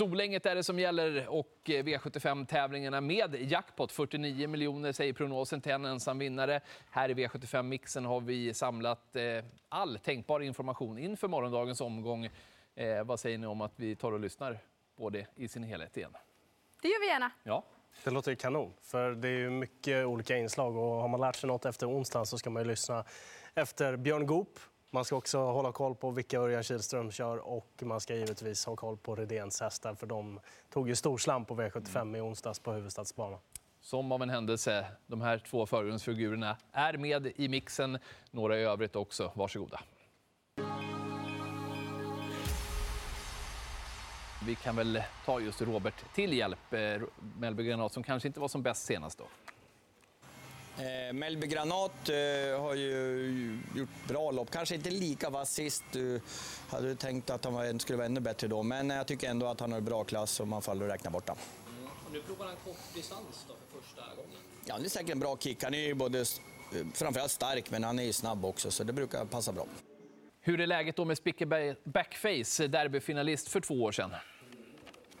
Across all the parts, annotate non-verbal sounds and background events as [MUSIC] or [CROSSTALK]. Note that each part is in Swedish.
Solänget är det som gäller och V75-tävlingarna med jackpot. 49 miljoner säger prognosen till en ensam vinnare. Här i V75-mixen har vi samlat eh, all tänkbar information inför morgondagens omgång. Eh, vad säger ni om att vi tar och lyssnar på det i sin helhet igen? Det gör vi gärna. Ja. Det låter kanon, för det är ju mycket olika inslag och har man lärt sig något efter onsdagen så ska man ju lyssna efter Björn Goop man ska också hålla koll på vilka Örjan Kihlström kör och man ska givetvis ha koll på Redéns hästar för de tog ju storslam på V75 i onsdags på huvudstadsbanan. Som av en händelse, de här två förgrundsfigurerna är med i mixen. Några i övrigt också. Varsågoda. Vi kan väl ta just Robert till hjälp. Eh, Mellby Granat som kanske inte var som bäst senast då. Eh, Melby Granat eh, har ju gjort bra lopp. Kanske inte lika vass sist. Du hade tänkt att han skulle vara ännu bättre då, men jag tycker ändå att han har bra klass och man får aldrig räkna bort honom. Mm. nu provar han kort distans då för första gången. Ja, det är säkert en bra kick. Han är ju både framförallt stark, men han är ju snabb också, så det brukar passa bra. Hur är läget då med Spicker Backface, derbyfinalist för två år sedan?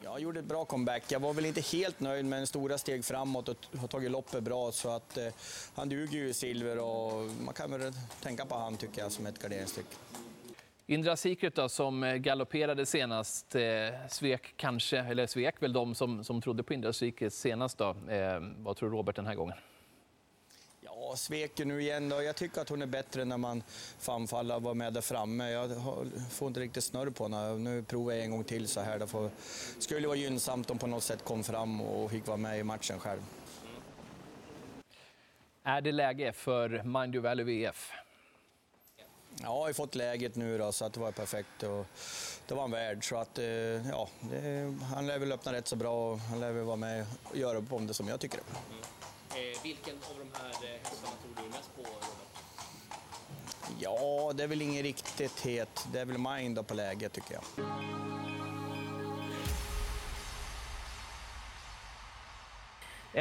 Jag gjorde ett bra comeback. Jag var väl inte helt nöjd med stora steg framåt och har tagit loppet bra. Så att, eh, han duger ju i silver och man kan väl tänka på han tycker jag som ett garderingstyck. Indra Secret då, som eh, galopperade senast, eh, svek kanske, eller svek väl de som, som trodde på Indra Secret senast då. Eh, vad tror Robert den här gången? Ja, Sveke nu igen då. Jag tycker att hon är bättre när man får anfalla och vara med där framme. Jag får inte riktigt snurr på henne. Nu provar jag en gång till så här. Det skulle vara gynnsamt om på något sätt kom fram och fick vara med i matchen själv. Är det läge för Mind Your Valley VF? Ja, jag har fått läget nu då, så att det var perfekt. Och det var en värd. Så att, eh, ja, det, han lär väl öppna rätt så bra och han lär väl vara med och göra upp om det som jag tycker. Vilken av de här eh, hästarna tror du mest på, Robert? Ja, det är väl ingen riktigt het. Det är väl Mind på läge, tycker jag.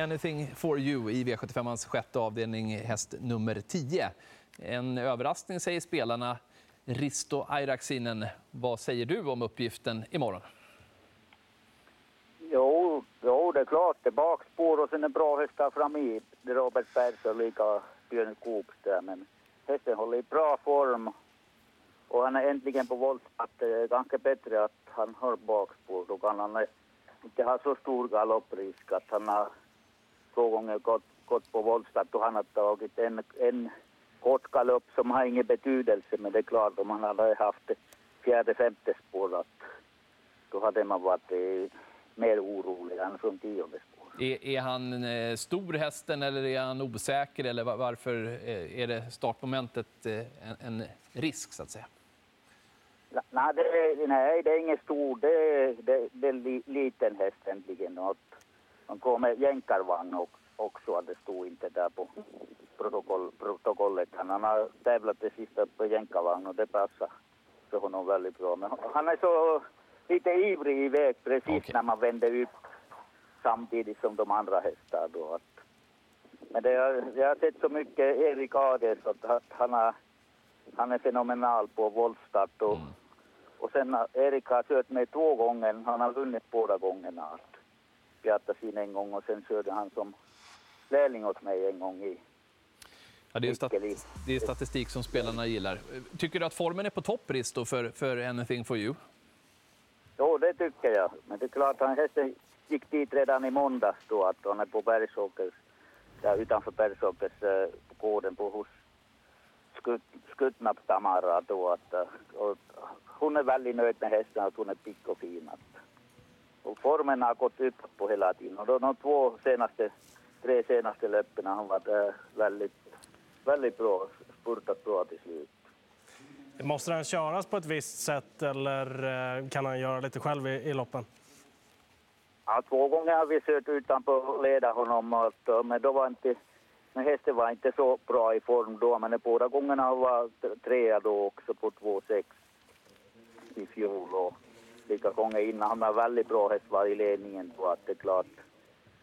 Anything for you i V75ans sjätte avdelning, häst nummer 10. En överraskning, säger spelarna. Risto Airaksinen, vad säger du om uppgiften imorgon? Jo, såklart, det är klart. Det är bakspår och sen en bra hästar fram i. Robert Persson lika Björn Koops där. Men hästen håller i bra form. Och han är äntligen på voltstart. Det är ganska bättre att han har bakspår. Då kan han inte ha så stor galopprisk att han har två gånger gått, gått på voltstart och han har tagit en, en kort galopp som har ingen betydelse. Men det är klart om han hade haft fjärde, femte spår att då hade man varit mer orolig än från tionde spår. Är, är han eh, stor hästen eller är han osäker eller varför eh, är det startmomentet eh, en, en risk så att säga? Nej, det är, nej, det är ingen stor. Det är, det, det är li, liten häst egentligen. Han med jänkarvagn också. Det stod inte där på protokoll, protokollet. Han har tävlat det sista på jänkarvagn och det passar för honom väldigt bra. Men han är så lite ivrig iväg precis okay. när man vänder upp samtidigt som de andra hästar. Då. Att, men det, jag har sett så mycket Erik Adels att han, har, han är fenomenal på voltstart. Och, mm. och sen Erik har kört med två gånger, han har vunnit båda gångerna. Att in en gång och sen körde han som lärling åt mig en gång i Ja, det, är stat det är statistik som spelarna gillar. Tycker du att formen är på topp, Risto, för, för Anything for you? Jo, det tycker jag. Men det är klart, han hästen gick dit redan i måndags då att han är på Bergsåkers, ja, utanför Bergsåkers äh, gården på hos Skut, Skutnap Tamara då att och, hon är väldigt nöjd med hästen att hon är pigg och fin. Att, och formen har gått upp på hela tiden och då de två senaste, tre senaste löppen har hon varit äh, väldigt, väldigt bra, spurtat bra till slut. Måste den köras på ett visst sätt eller eh, kan han göra lite själv i, i loppen? Ja, två gånger har vi kört utanpå och leda honom, eh, men då var inte, men hästen var inte så bra i form då, men båda gångerna var trea då också på 2,6 i fjol och lika gånger innan. Han var väldigt bra häst var i ledningen Så att det är klart.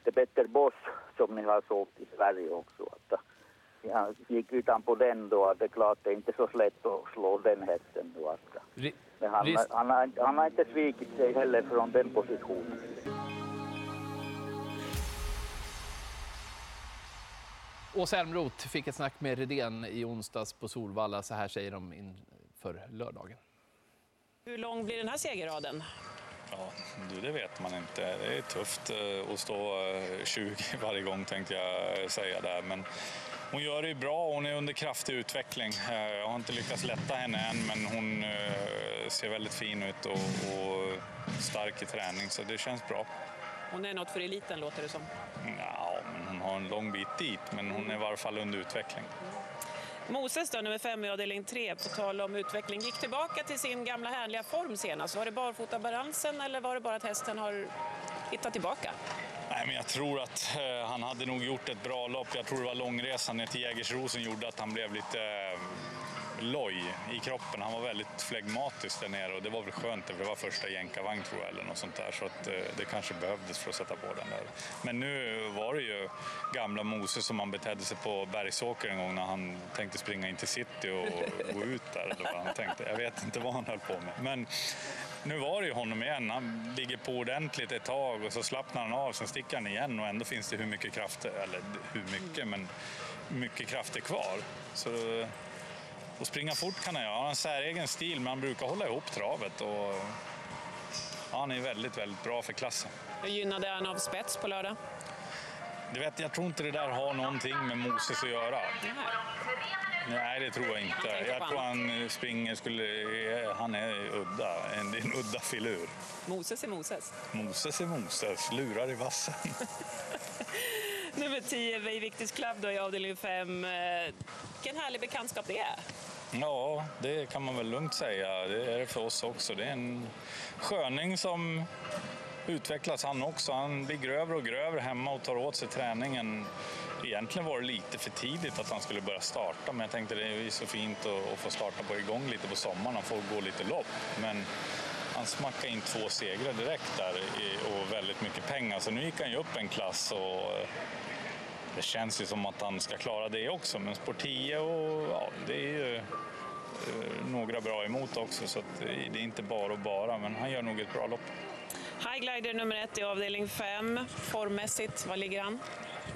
Det är Petter Boss som ni har sålt i Sverige också. Att, eh, jag gick utanpå den då, att det är klart det är inte så lätt att slå den hästen då. Men han, Visst. han, har, han har inte svikit sig heller från den positionen. Åsa Elmroth fick ett snack med Redén i onsdags på Solvalla. Så här säger de inför lördagen. Hur lång blir den här segerraden? Ja, du, det vet man inte. Det är tufft eh, att stå eh, 20 varje gång tänkte jag säga där. Men hon gör det ju bra. Hon är under kraftig utveckling. Eh, Jag har inte lyckats lätta henne än, men hon eh, ser väldigt fin ut och, och stark i träning, så det känns bra. Hon är något för eliten låter det som. Ja, men hon har en lång bit dit, men hon är i varje fall under utveckling. Moses då, nummer fem i avdelning tre, på tal om utveckling, gick tillbaka till sin gamla härliga form senast. Var det barfotabalansen eller var det bara att hästen har hittat tillbaka? Nej, men jag tror att eh, han hade nog gjort ett bra lopp. Jag tror det var långresan ner till Jägersro som gjorde att han blev lite eh, loj i kroppen. Han var väldigt flegmatisk där nere och det var väl skönt för det var första jänkarvagn tror jag eller något sånt där så att eh, det kanske behövdes för att sätta på den där. Men nu var det ju gamla Moses som han betedde sig på Bergsåker en gång när han tänkte springa in till city och gå ut där eller vad han tänkte. Jag vet inte vad han höll på med. Men nu var det ju honom igen. Han ligger på ordentligt ett tag och så slappnar han av, sen sticker han igen och ändå finns det hur mycket krafter, eller hur mycket, men mycket krafter kvar. Så och springa fort kan han göra. Han har en säregen stil, men han brukar hålla ihop travet. Och, ja, han är väldigt, väldigt bra för klassen. Hur gynnade han av spets på lördag? Du vet, jag tror inte det där har någonting med Moses att göra. Nej, det tror jag inte. Jag tror han springer, skulle, han är udda. En, en udda filur. Moses är Moses. Moses är Moses, lurar i vassen. [LAUGHS] [LAUGHS] Nummer 10, Veiviktis Club då i avdelning 5. Vilken härlig bekantskap det är. Ja, det kan man väl lugnt säga. Det är det för oss också. Det är en sköning som utvecklas han också. Han blir grövre och grövre hemma och tar åt sig träningen. Egentligen var det lite för tidigt att han skulle börja starta, men jag tänkte det är så fint att, få starta på igång lite på sommaren och få gå lite lopp. Men han smackade in två segrar direkt där och väldigt mycket pengar. Så nu gick han ju upp en klass och eh, det känns ju som att han ska klara det också. Men sport 10 och ja, det är ju eh, några bra emot också så att eh, det är inte bara och bara, men han gör nog ett bra lopp. Highglider nummer ett i avdelning 5. Formmässigt, var ligger han?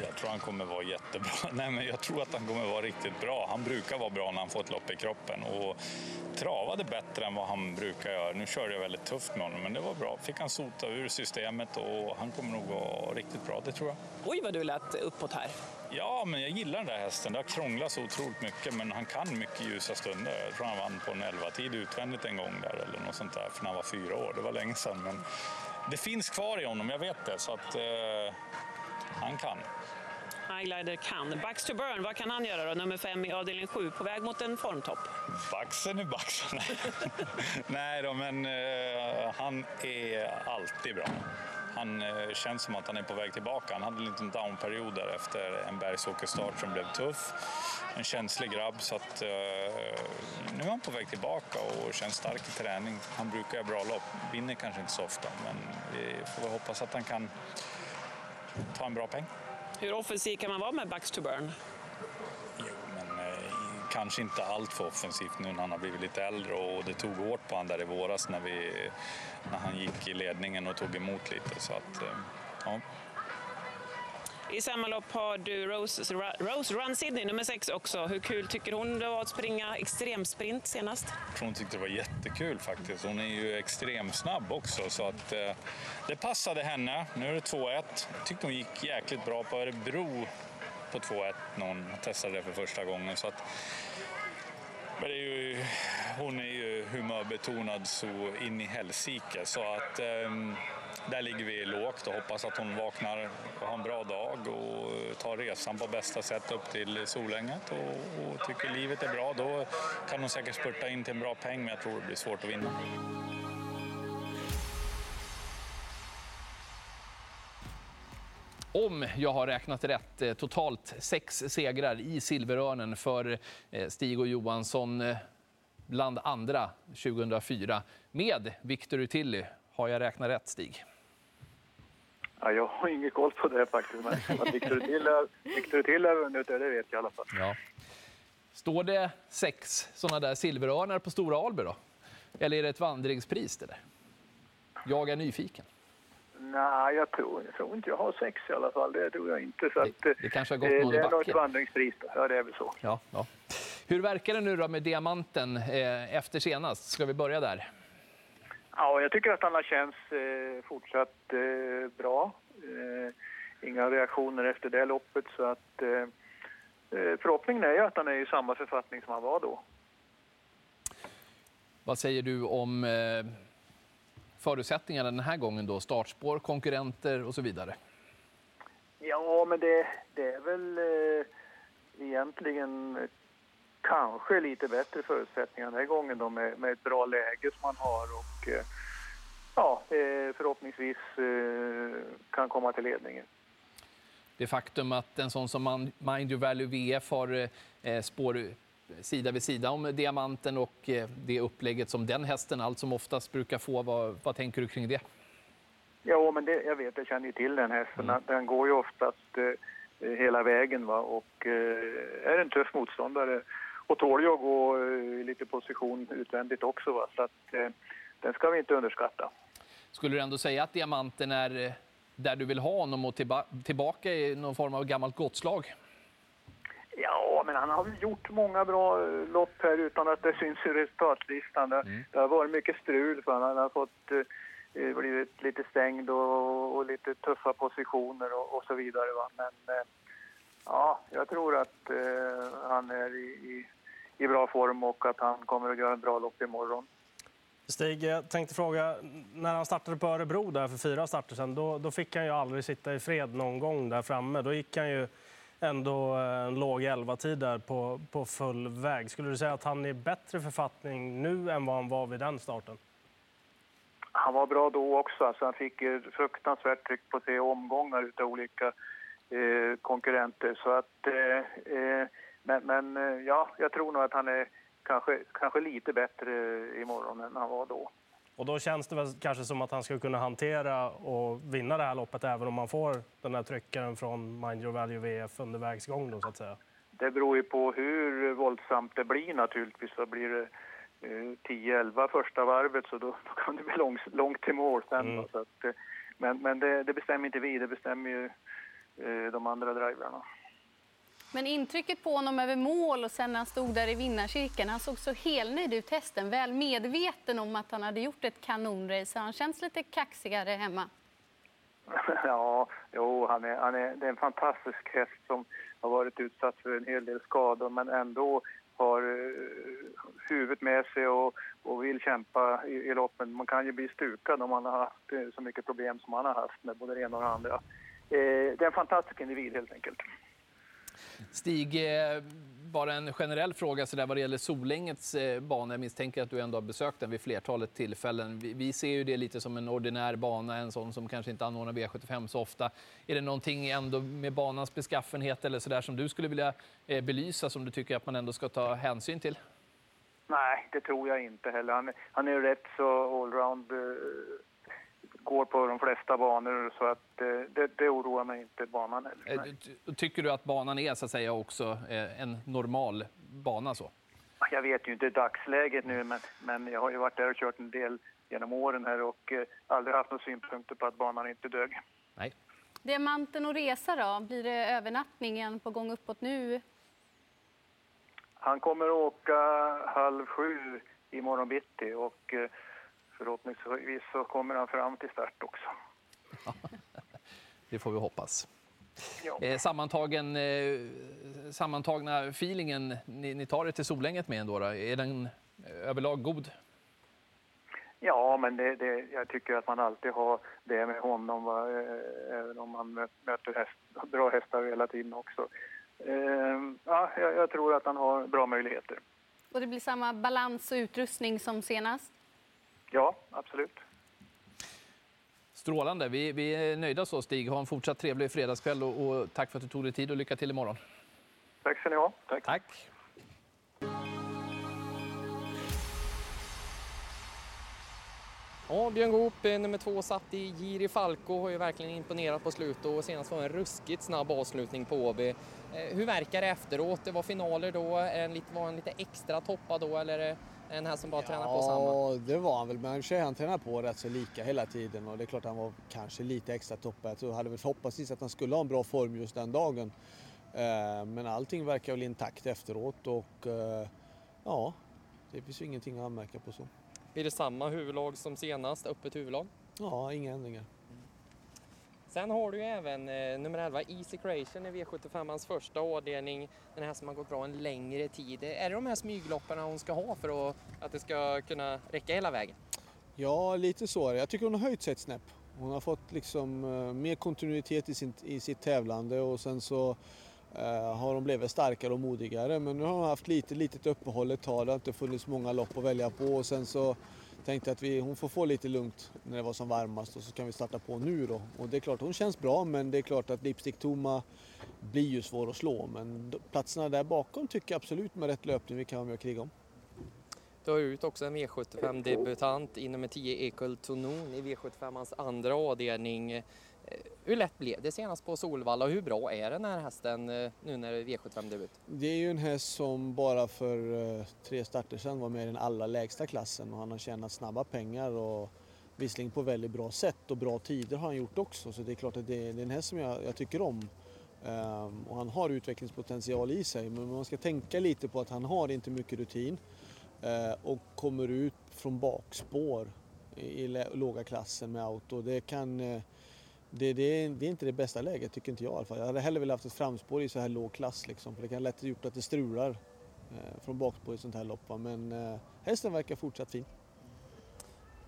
Jag tror han kommer vara jättebra. [LAUGHS] Nej, men jag tror att han kommer vara riktigt bra. Han brukar vara bra när han får ett lopp i kroppen och travade bättre än vad han brukar göra. Nu körde jag väldigt tufft med honom, men det var bra. Fick han sota ur systemet och han kommer nog vara riktigt bra, det tror jag. Oj, vad du lät uppåt här. Ja, men jag gillar den där hästen. Det har krånglat så otroligt mycket, men han kan mycket ljusa stunder. Jag tror han vann på en 11-tid utvändigt en gång där, eller något sånt där, för när han var fyra år. Det var länge sedan, men det finns kvar i honom, jag vet det. Så att eh, han kan. Highglider kan. Bucks to burn, vad kan han göra då? Nummer fem i avdelning sju, på väg mot en formtopp. Baxen är baxen. [LAUGHS] Nej då, men uh, han är alltid bra. Han uh, känns som att han är på väg tillbaka. Han hade en liten downperiod där efter en bergsåkerstart som blev tuff. En känslig grabb, så att uh, nu är han på väg tillbaka och känns stark i träning. Han brukar göra bra lopp. Vinner kanske inte så ofta, men vi får hoppas att han kan ta en bra peng. Hur offensiv kan man vara med Bucks to burn? Jo, men eh, kanske inte allt för offensivt nu när han har blivit lite äldre och det tog hårt på honom där i våras när, vi, när han gick i ledningen och tog emot lite. Så att, eh, ja. I samma lopp har du Rose, Rose Run Sydney, nummer 6 också. Hur kul tycker hon det var att springa extremsprint senast? Hon tyckte det var jättekul faktiskt. Hon är ju extremsnabb också så att eh, det passade henne. Nu är det 2-1. Jag tyckte hon gick jäkligt bra på Örebro på 2-1 när hon testade det för första gången. Så att, men det är ju, hon är ju humörbetonad så in i helsike så att ehm, där ligger vi lågt och hoppas att hon vaknar och har en bra dag och tar resan på bästa sätt upp till Solänget och, och tycker livet är bra. Då kan hon säkert spurta in till en bra peng men jag tror det blir svårt att vinna. Om jag har räknat rätt, eh, totalt sex segrar i Silverörnen för eh, Stig och Johansson, bland andra 2004. Med Victor Utilly. Har jag räknat rätt, Stig? Ja, jag har ingen koll på det faktiskt, men att Victor Till har, vunnit det, det vet jag i alla fall. Ja. Står det sex såna där silverörnar på Stora Alby då? Eller är det ett vandringspris det där? Jag är nyfiken. Nej, jag tror, jag tror inte jag har sex i alla fall. Det tror jag inte. Så att, Det, det kanske har gått eh, någon det i är nog ett backen. vandringspris. Då. Ja, det är väl så. Ja, ja. Hur verkar det nu då med diamanten eh, efter senast? Ska vi börja där? Ja, jag tycker att han har känts eh, fortsatt eh, bra. Eh, inga reaktioner efter det loppet. Så att, eh, eh, förhoppningen är ju att han är i samma författning som han var då. Vad säger du om förutsättningarna den här gången då? Startspår, konkurrenter och så vidare. Ja, men det, det är väl egentligen kanske lite bättre förutsättningar den här gången då med, med ett bra läge som man har och eh, ja, eh, förhoppningsvis eh, kan komma till ledningen. Det faktum att en sån som Mind Your Value VF har eh, spår sida vid sida om diamanten och det upplägget som den hästen allt som oftast brukar få. Vad, vad tänker du kring det? Ja, men det, jag vet, jag känner ju till den hästen. Den går ju oftast hela vägen va? och är en tuff motståndare och tål ju att gå eh, i lite position utvändigt också. Va? Så att, eh, den ska vi inte underskatta. Skulle du ändå säga att diamanten är eh, där du vill ha honom och tillba- tillbaka i någon form av gammalt gottslag? Ja, men han har gjort många bra eh, lopp här utan att det syns i resultatlistan. Det, det har varit mycket strul för. Han har fått eh, blivit lite stängd och, och lite tuffa positioner och, och så vidare. Va? Men eh, ja, jag tror att eh, han är i, i, i bra form och att han kommer att göra en bra lopp imorgon. Stig, jag tänkte fråga, när han startade på Örebro där för fyra starter sedan, då, då fick han ju aldrig sitta i fred någon gång där framme. Då gick han ju ändå eh, en låg 11-tid där på, på full väg. Skulle du säga att han är i bättre författning nu än vad han var vid den starten? Han var bra då också. Alltså han fick fruktansvärt tryck på tre omgångar utav olika eh, konkurrenter. Så att, eh, eh, men men eh, ja, jag tror nog att han är kanske, kanske lite bättre imorgon än han var då. Och då känns det väl kanske som att han ska kunna hantera och vinna det här loppet även om man får den här tryckaren från Mind Your Value VF under vägsgång då så att säga. Det beror ju på hur våldsamt det blir naturligtvis. Så blir det eh, 10-11 första varvet så då, då kan det bli långt, långt till mål sen. Mm. Så att, eh, men men det, det bestämmer inte vi, det bestämmer ju eh, de andra drivrarna. Men intrycket på honom över mål och sen när han stod där i vinnarcirkeln, han såg så helnöjd ut hästen, väl medveten om att han hade gjort ett kanonrace. Han känns lite kaxigare hemma. [LAUGHS] Ja, jo, han är, han är, det är en fantastisk häst som har varit utsatt för en hel del skador men ändå har eh, huvudet med sig och, och vill kämpa i, i loppen. Man kan ju bli stukad om man har haft eh, så mycket problem som han har haft med både det ena och det andra. Eh, det är en fantastisk individ helt enkelt. Stig, eh, bara en generell fråga så där vad det gäller Solängets eh, bana. Jag misstänker att du ändå har besökt den vid flertalet tillfällen. Vi, vi ser ju det lite som en ordinär bana, en sån som kanske inte anordnar V75 så ofta. Är det någonting ändå med banans beskaffenhet eller så där som du skulle vilja eh, belysa som du tycker att man ändå ska ta hänsyn till? Nej, det tror jag inte heller. Han, är- han är rätt så allround, eh, går på de flesta banor så att eh, det, det oroar mig inte banan heller. Eh, Tycker du att banan är så att säga också eh, en normal bana så? Jag vet ju inte dagsläget nu, men, men jag har ju varit där och kört en del genom åren här och eh, aldrig haft några synpunkter på att banan inte dög. Nej. Diamanten och resa då? Blir det övernattningen på gång uppåt nu? Han kommer att åka halv sju i morgon bitti och eh, förhoppningsvis så kommer han fram till start också. [LAUGHS] Det får vi hoppas. Ja. Eh, sammantagen, eh, sammantagna feelingen ni, ni tar det till Solänget med ändå, då, är den eh, överlag god? Ja, men det, det, jag tycker att man alltid har det med honom, va? även om man mö- möter häst, bra hästar hela tiden också. Eh, ja, jag, jag tror att han har bra möjligheter. Och det blir samma balans och utrustning som senast? Ja, absolut. Strålande. Vi, vi är nöjda så, Stig. Ha en fortsatt trevlig fredagskväll och, och tack för att du tog dig tid och lycka till imorgon. Tack ska ni ha. Tack. Tack. Ja, Björn Goop, nummer två, satt i Giri Falco, har ju verkligen imponerat på slutet och senast var en ruskigt snabb avslutning på Åby. Eh, Hur verkar det efteråt? Det var finaler då, en lite, var en lite extra toppad då eller en häst som bara tränar på samma. Ja, det var han väl. Men i och han tränar på rätt så lika hela tiden och det är klart han var kanske lite extra toppad. Jag hade väl hoppats att han skulle ha en bra form just den dagen. Eh, Men allting verkar väl intakt efteråt och eh, ja, det finns ju ingenting att anmärka på så. Blir det samma huvudlag som senast, öppet huvudlag? Ja, inga ändringar. Sen har du ju även eh, nummer 11, Easy Creation i V75ans första avdelning. Den här som har gått bra en längre tid. Är det de här smygloppen hon ska ha för att, att det ska kunna räcka hela vägen? Ja, lite så är det. Jag tycker hon har höjt sig ett snäpp. Hon har fått liksom eh, mer kontinuitet i, sin, i sitt tävlande och sen så eh, har hon blivit starkare och modigare. Men nu har hon haft lite litet uppehåll ett tag. Det har inte funnits många lopp att välja på och sen så tänkte att vi, hon får få lite lugnt när det var som varmast och så kan vi starta på nu då. Och det är klart, hon känns bra men det är klart att Lipstick Toma blir ju svår att slå. Men platserna där bakom tycker jag absolut med rätt löpning vi kan vara med och kriga om. Du har ut också en V75-debutant i nummer 10, Ekul Tonon i V75ans andra avdelning. Eh, hur lätt blev det senast på Solvalla och hur bra är den här hästen eh, nu när det är V75-debut? Det är ju en häst som bara för eh, tre starter sedan var med i den allra lägsta klassen och han har tjänat snabba pengar och visserligen på väldigt bra sätt och bra tider har han gjort också så det är klart att det är, en häst som jag, jag tycker om. Um, och han har utvecklingspotential i sig men man ska tänka lite på att han har inte mycket rutin uh, och kommer ut från bakspår i, i låga klassen med auto. Det kan uh, det, det, är, det är inte det bästa läget tycker inte jag i alla fall. Jag hade hellre velat haft ett framspår i så här låg klass liksom, för det kan lätt gjort att det strular eh, från bakspår i ett sånt här lopp. va. Men eh, hästen verkar fortsatt fin.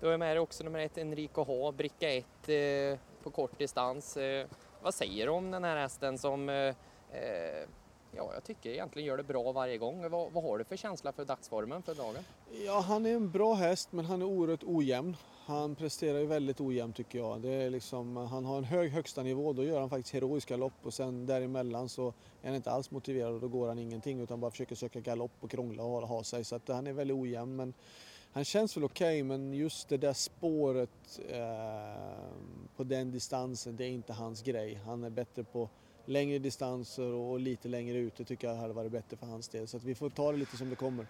Du har med dig också nummer ett, Enrico H, bricka 1 eh, på kort distans. Eh, vad säger du om den här hästen som eh, eh ja, jag tycker egentligen gör det bra varje gång? Vad, vad har du för känsla för dagsformen för dagen? Ja, han är en bra häst men han är oerhört ojämn. Han presterar ju väldigt ojämnt tycker jag. Det är liksom, han har en hög högsta nivå, då gör han faktiskt heroiska lopp och sen däremellan så är han inte alls motiverad och då går han ingenting utan bara försöker söka galopp och krångla och ha sig. Så att han är väldigt ojämn. Men han känns väl okej men just det där spåret eh, på den distansen, det är inte hans grej. Han är bättre på längre distanser och lite längre ute tycker jag hade varit bättre för hans del. Så att vi får ta det lite som det kommer.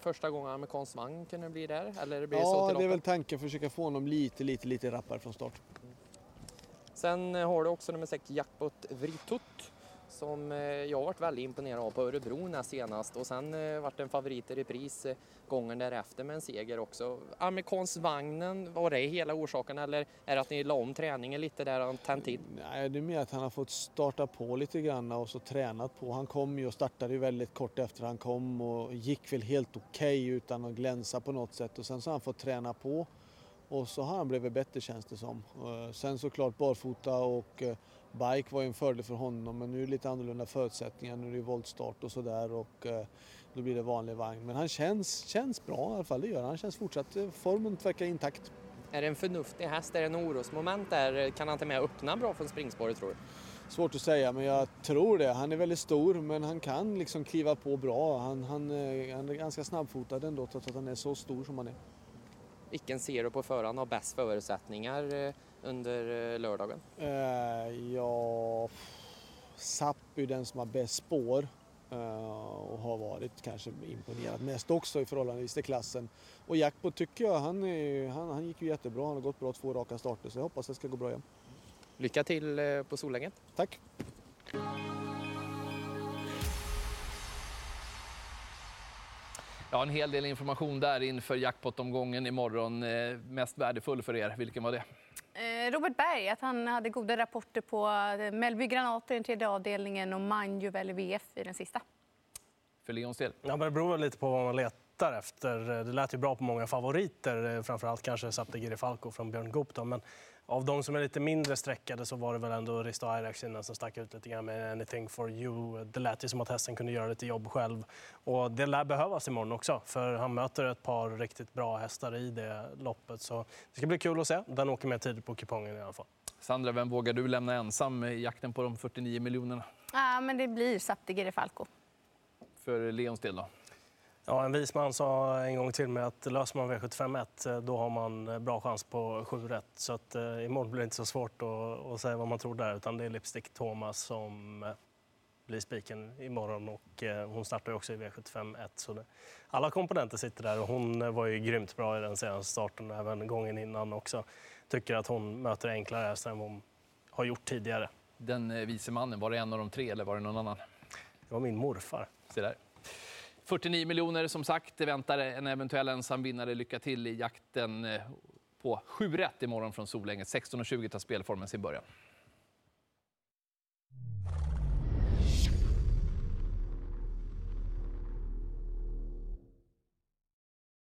Första gången amerikansk vagn kunde det bli där? Eller blir det så Ja, till det är väl tanken, försöka få honom lite, lite, lite rappare från start. Sen har du också nummer 6, Jackpot Vritut. Som eh, jag har varit väldigt imponerad av på Örebro näst senast och sen eh, vart en favorit i repris eh, gången därefter med en seger också. Amerikansvagnen, var det hela orsaken eller är det att ni la om träningen lite där och tänt till? Nej, det är mer att han har fått starta på lite grann och så tränat på. Han kom ju och startade ju väldigt kort efter han kom och gick väl helt okej utan att glänsa på något sätt och sen så har han fått träna på och så har han blivit bättre känns det som. Sen såklart barfota och bike var ju en fördel för honom men nu är det lite annorlunda förutsättningar. Nu är det voltstart och sådär och eh, då blir det vanlig vagn. Men han känns, känns bra i alla fall, det gör han. Han känns fortsatt, eh, formen verkar intakt. Är det en förnuftig häst? Är det en orosmoment där? Kan han till med öppna bra från springspåret tror du? Svårt att säga, men jag tror det. Han är väldigt stor, men han kan liksom kliva på bra. Han, han, eh, han är ganska snabbfotad ändå, trots att han är så stor som han är. Vilken ser du på förhand har bäst förutsättningar eh, under eh, lördagen? Eh, ja, Zapp är den som har bäst spår och har varit kanske imponerat mest också i förhållandevis till klassen. Och Jackpot tycker jag, han, är, han, han gick ju jättebra. Han har gått bra två raka starter, så jag hoppas det ska gå bra igen. Lycka till på Solängen. Tack! Ja, en hel del information där inför jackpot-omgången imorgon. Eh, mest värdefull för er, vilken var det? Eh, Robert Berg, att han hade goda rapporter på Mellby Granater i den tredje avdelningen och Manjuvel VF i den sista. För Leons del? Ja, men det beror lite på vad man letar efter. Det lät ju bra på många favoriter, eh, framförallt kanske Saptegiri Falco från Björn Goop. Då. Men av de som är lite mindre streckade så var det väl ändå Risto Ayraksinen som stack ut lite grann med Anything for you. Det lät ju som att hästen kunde göra lite jobb själv. Och det lär behövas imorgon också, för han möter ett par riktigt bra hästar i det loppet. Så det ska bli kul att se. Den åker med tidigt på kupongen i alla fall. Sandra, vem vågar du lämna ensam i jakten på de 49 miljonerna? Ja, men det blir Saptigere Falco. För Leons del då? Ja, en vis man sa en gång till mig att löser man V751 eh, då har man eh, bra chans på 7 rätt. Så att, eh, imorgon blir det inte så svårt att, att säga vad man tror där utan det är Lipstick Thomas som eh, bli spiken imorgon och eh, hon startar ju också i V75 1. Så det, alla komponenter sitter där och hon var ju grymt bra i den senaste starten, även gången innan också. Tycker att hon möter enklare hästar än vad hon har gjort tidigare. Den vise mannen, var det en av de tre eller var det någon annan? Det var min morfar. Se där. 49 miljoner som sagt. Väntar en eventuell ensam vinnare. Lycka till i jakten eh, på 7 rätt imorgon från Solänge. 16.20 tar spelformen sin början.